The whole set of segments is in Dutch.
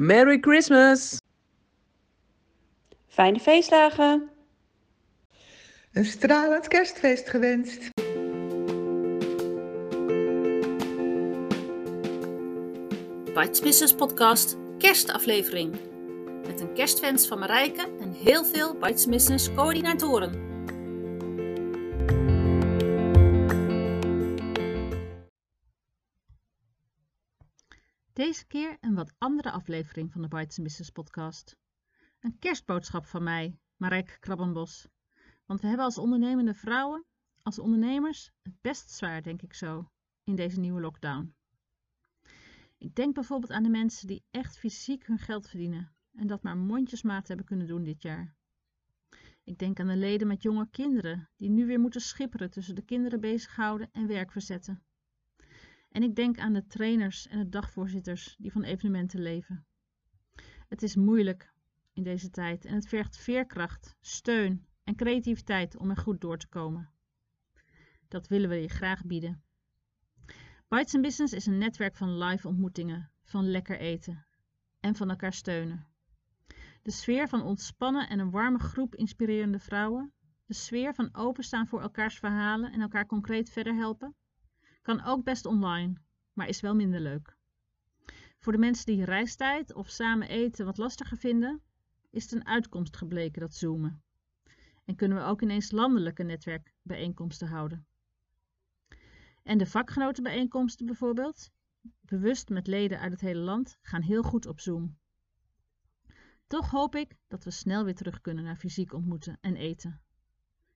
Merry Christmas! Fijne feestdagen! Een stralend kerstfeest gewenst. Bites Business Podcast kerstaflevering. Met een kerstwens van Marijke en heel veel Bites Business coördinatoren. Deze keer een wat andere aflevering van de Bites Business Podcast. Een kerstboodschap van mij, Marijke Krabbenbos. Want we hebben als ondernemende vrouwen, als ondernemers, het best zwaar, denk ik zo, in deze nieuwe lockdown. Ik denk bijvoorbeeld aan de mensen die echt fysiek hun geld verdienen en dat maar mondjesmaat hebben kunnen doen dit jaar. Ik denk aan de leden met jonge kinderen die nu weer moeten schipperen tussen de kinderen bezighouden en werk verzetten. En ik denk aan de trainers en de dagvoorzitters die van evenementen leven. Het is moeilijk in deze tijd en het vergt veerkracht, steun en creativiteit om er goed door te komen. Dat willen we je graag bieden. Bites Business is een netwerk van live ontmoetingen, van lekker eten en van elkaar steunen. De sfeer van ontspannen en een warme groep inspirerende vrouwen, de sfeer van openstaan voor elkaars verhalen en elkaar concreet verder helpen, kan ook best online, maar is wel minder leuk. Voor de mensen die reistijd of samen eten wat lastiger vinden, is het een uitkomst gebleken dat zoomen. En kunnen we ook ineens landelijke netwerkbijeenkomsten houden. En de vakgenotenbijeenkomsten bijvoorbeeld, bewust met leden uit het hele land, gaan heel goed op Zoom. Toch hoop ik dat we snel weer terug kunnen naar fysiek ontmoeten en eten.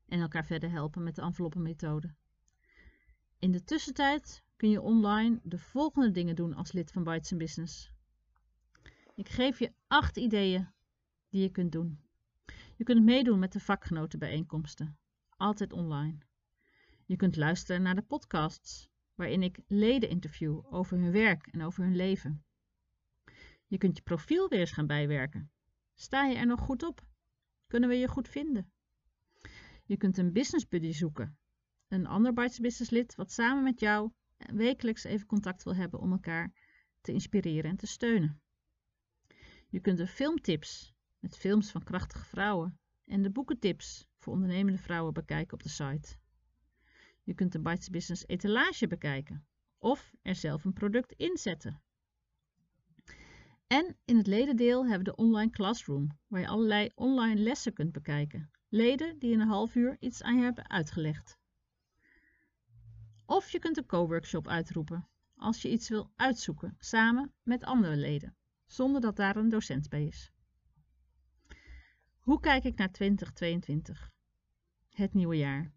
En elkaar verder helpen met de enveloppenmethode. In de tussentijd kun je online de volgende dingen doen als lid van Bites Business. Ik geef je acht ideeën die je kunt doen. Je kunt meedoen met de vakgenotenbijeenkomsten, altijd online. Je kunt luisteren naar de podcasts, waarin ik leden interview over hun werk en over hun leven. Je kunt je profiel weer eens gaan bijwerken. Sta je er nog goed op? Kunnen we je goed vinden? Je kunt een business buddy zoeken, een ander Bites Business lid wat samen met jou wekelijks even contact wil hebben om elkaar te inspireren en te steunen. Je kunt de filmtips met films van krachtige vrouwen en de boekentips voor ondernemende vrouwen bekijken op de site. Je kunt de Bites Business etalage bekijken of er zelf een product inzetten. En in het ledendeel hebben we de online classroom, waar je allerlei online lessen kunt bekijken. Leden die in een half uur iets aan je hebben uitgelegd. Of je kunt een co-workshop uitroepen als je iets wil uitzoeken samen met andere leden, zonder dat daar een docent bij is. Hoe kijk ik naar 2022? Het nieuwe jaar.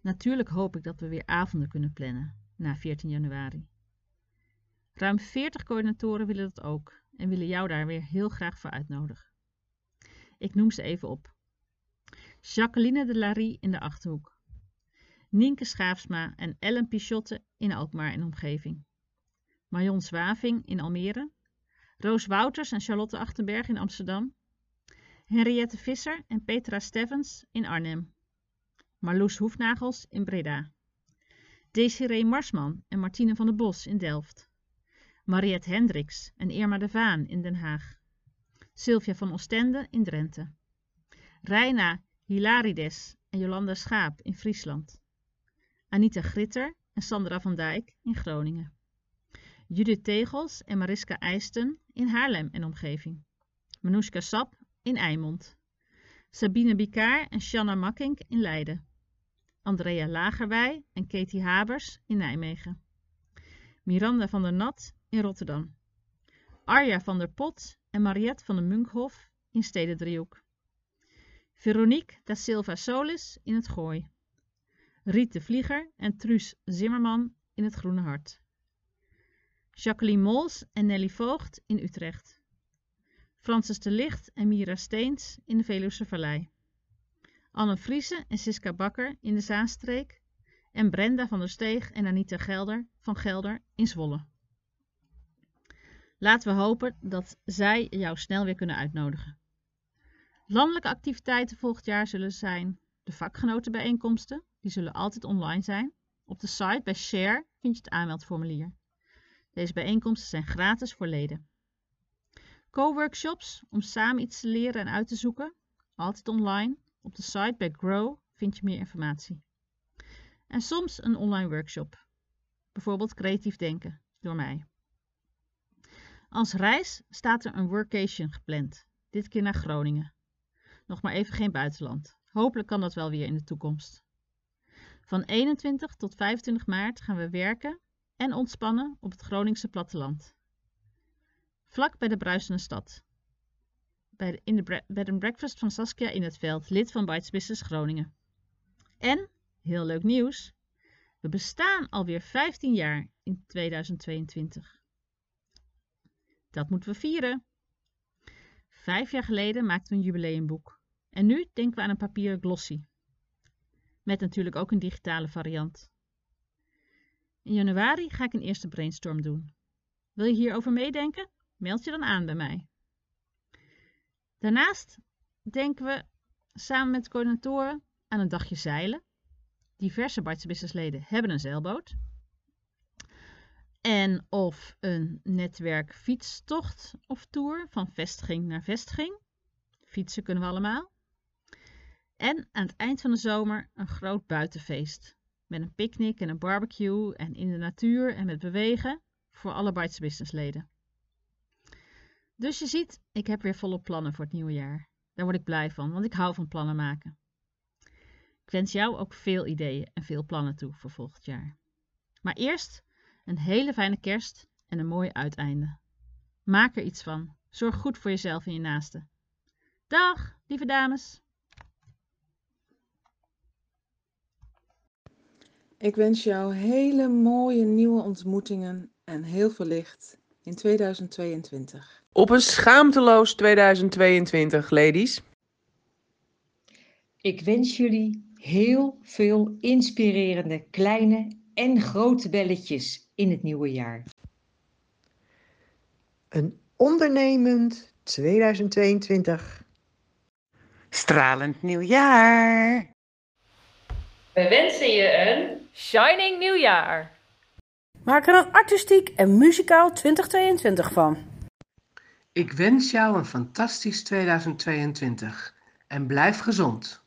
Natuurlijk hoop ik dat we weer avonden kunnen plannen na 14 januari. Ruim 40 coördinatoren willen dat ook en willen jou daar weer heel graag voor uitnodigen. Ik noem ze even op. Jacqueline de Larie in de Achterhoek. Nienke Schaafsma en Ellen Pichotte in Alkmaar en omgeving. Marion Zwaving in Almere. Roos Wouters en Charlotte Achterberg in Amsterdam. Henriette Visser en Petra Stevens in Arnhem. Marloes Hoefnagels in Breda. Desiree Marsman en Martine van der Bos in Delft. Mariette Hendricks en Irma de Vaan in Den Haag. Sylvia van Ostende in Drenthe. Reina Hilarides en Jolanda Schaap in Friesland. Anita Gritter en Sandra van Dijk in Groningen. Judith Tegels en Mariska Eijsten in Haarlem en omgeving. Manoushka Sap in Eimond. Sabine Bikaar en Shanna Makkink in Leiden. Andrea Lagerwij en Katie Habers in Nijmegen. Miranda van der Nat in Rotterdam. Arja van der Pot en Mariette van der Munkhof in Stedendriehoek. Veronique da Silva Solis in het Gooi. Riet de Vlieger en Truus Zimmerman in het Groene Hart. Jacqueline Mols en Nelly Voogd in Utrecht. Francis de Licht en Mira Steens in de Veluwse Vallei. Anne Friese en Siska Bakker in de Zaanstreek. En Brenda van der Steeg en Anita Gelder van Gelder in Zwolle. Laten we hopen dat zij jou snel weer kunnen uitnodigen. Landelijke activiteiten volgend jaar zullen zijn de vakgenotenbijeenkomsten, die zullen altijd online zijn. Op de site bij Share vind je het aanmeldformulier. Deze bijeenkomsten zijn gratis voor leden. co-workshops om samen iets te leren en uit te zoeken, altijd online. Op de site bij Grow vind je meer informatie. En soms een online workshop, bijvoorbeeld creatief denken door mij. Als reis staat er een workation gepland, dit keer naar Groningen. Nog maar even geen buitenland. Hopelijk kan dat wel weer in de toekomst. Van 21 tot 25 maart gaan we werken en ontspannen op het Groningse platteland. Vlak bij de bruisende stad. Bij de, in de bed and breakfast van Saskia in het veld, lid van Bites Business Groningen. En, heel leuk nieuws, we bestaan alweer 15 jaar in 2022. Dat moeten we vieren. Vijf jaar geleden maakten we een jubileumboek. En nu denken we aan een papieren glossy. Met natuurlijk ook een digitale variant. In januari ga ik een eerste brainstorm doen. Wil je hierover meedenken? Meld je dan aan bij mij. Daarnaast denken we samen met de coördinatoren aan een dagje zeilen. Diverse Bites Businessleden hebben een zeilboot. En of een netwerk fietstocht of tour van vestiging naar vestiging. Fietsen kunnen we allemaal. En aan het eind van de zomer een groot buitenfeest. Met een picknick en een barbecue en in de natuur en met bewegen voor alle Bites Businessleden. Dus je ziet, ik heb weer volop plannen voor het nieuwe jaar. Daar word ik blij van, want ik hou van plannen maken. Ik wens jou ook veel ideeën en veel plannen toe voor volgend jaar. Maar eerst een hele fijne kerst en een mooi uiteinde. Maak er iets van. Zorg goed voor jezelf en je naasten. Dag, lieve dames. Ik wens jou hele mooie nieuwe ontmoetingen en heel veel licht in 2022. Op een schaamteloos 2022, ladies. Ik wens jullie heel veel inspirerende kleine en grote belletjes in het nieuwe jaar. Een ondernemend 2022. Stralend nieuwjaar! We wensen je een Shining nieuwjaar! Maak er een artistiek en muzikaal 2022 van. Ik wens jou een fantastisch 2022 en blijf gezond.